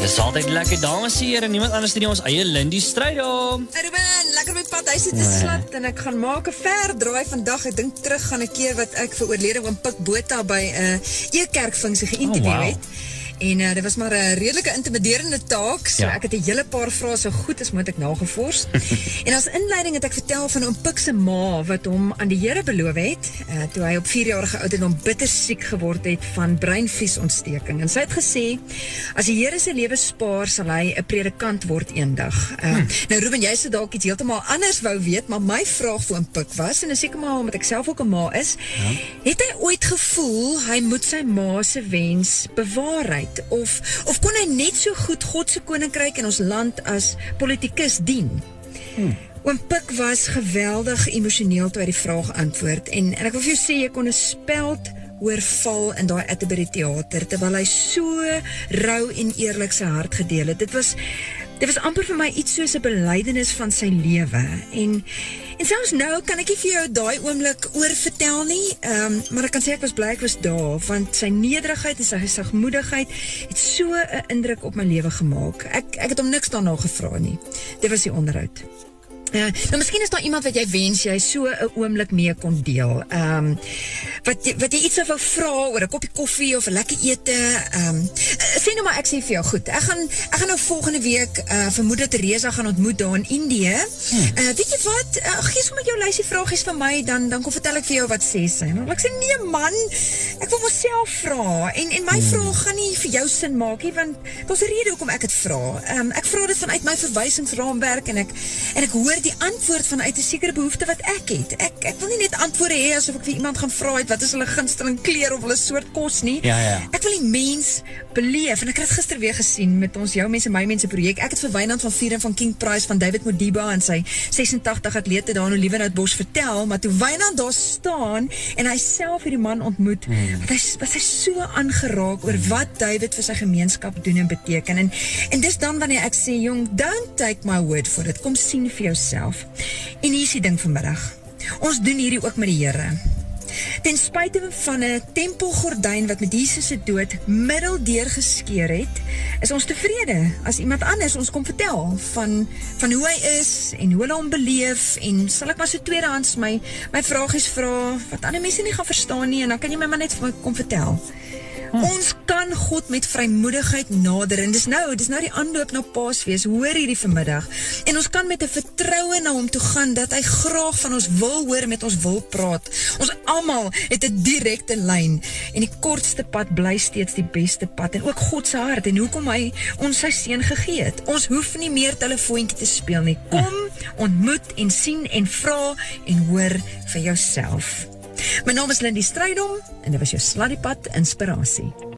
Dis altyd lekker dames hier en niemand anders dan ons eie Lindy Strydom. Hey Ruben, lekker met pad. Hy sit te slat en ek gaan maak 'n ver draai vandag. Ek dink terug gaan 'n keer wat ek vir oorlede oom Pik Botha by 'n uh, e-kerkfunksie geïnterview Oh, wow. het. En uh, dit was maar 'n redelike intimiderende taak. So Ja. ek het 'n hele paar vrae so goed as moontlik nagevors. en as inleiding het ek vertel van oom Pik se ma wat hom aan die Here beloof het uh, toe hy op 4-jarige ouderdom bitter siek geword het van breinvliesontsteking. En sy het gesê as die Here sy lewe spaar, sal hy 'n predikant word eendag. Uh, Hmm. Nou Ruben, jy sou dalk iets heeltemal anders wou weet, maar my vraag vir oom Pik was en seker maar omdat ek self ook 'n ma is, Ja. het hy ooit gevoel hy moet sy ma se wens bewaarheid of of kon hy net so goed God se koninkryk in ons land as politikus dien? Hmm. Oom Pik was geweldig emosioneel toe hy die vraag antwoord en en ek wil vir jou sê jy kon 'n speld oorval in daai Atterbury teater terwyl hy so rou en eerlik sy hart gedeel het. Dit was dit was amper vir my iets soos 'n belydenis van sy lewe en en selfs nou kan ek nie vir jou daai oomblik oorvertel nie. Ehm um, maar ek kan sê ek was bly ek was daar want sy nederigheid en sy sagmoedigheid het so 'n indruk op my lewe gemaak. Ek ek het hom niks daarna gevra nie. Dit was die onderhoud. Uh, nou miskien is daar iemand wat jy wens jy so 'n oomblik mee kon deel. Ehm um, wat jy- wat jy iets wou vra oor 'n koppie koffie of 'n lekker ete. Ehm um, sê nou maar ek sê vir jou goed. Ek gaan ek gaan nou volgende week uh vermoed dat Teresa gaan ontmoet daar in Indië. Hmm. Uh weet jy wat? Uh, gee sommer jou lysie vragies vir my dan dan kom vertel ek vir jou wat sê sy. Nou ek sê nee man. Ek wil myself vra en en my hmm. vraag gaan nie vir jou sin maak nie want daar's 'n rede hoekom ek dit vra. Ehm um, ek vra dit vanuit my verwysingsraamwerk en ek en ek hoor die antwoord vanuit 'n sekere behoefte wat ek het. Ek ek wil nie net antwoorde hê asof ek vir iemand gaan vra het wat is hulle gunsteling kleur of hulle soort kos nie. Ja, ja. Ek wil die mens beleef en ek het dit gister weer gesien met ons jou mense my mense projek. Ek het vir Wynand van Vieren van King Price van David Modiba en sy 86 atlete daar in Olivenhoutbos vertel, maar toe Wynand daar staan en hy self hierdie man ontmoet, hmm. wat hy was hy so aangeraak oor wat David vir sy gemeenskap doen en beteken. En en dis dan wanneer ek sê jong, don't take my word for it. Kom sien vir jouself. En hier is die ding vanmiddag. Ons doen hierdie ook met die Here. Ten spyte van 'n tempelgordyn wat met Jesus se dood middeldeur geskeur het, is ons tevrede as iemand anders ons kom vertel van van hoe hy is en hoe hulle hom beleef en sal ek maar so tweedehands my my vragies vra wat ander mense nie gaan verstaan nie en dan kan jy my maar net kom vertel. Hm. Ons God met vrymoedigheid nader en dis nou, dis nou die aanloop na Paasfees. Hoor hierdie vanmiddag. En ons kan met 'n vertroue na hom toe gaan dat hy graag van ons wil hoor, met ons wil praat. Ons almal het 'n direkte lyn en die kortste pad bly steeds die beste pad en ook God se hart en hoekom hy ons sy seun gegee het. Ons hoef nie meer telefoontjie te speel nie. Kom, ontmoet en sien en vra en hoor vir jouself. My naam is Lindy Strydom en dit was jou Sladdiepad inspirasie.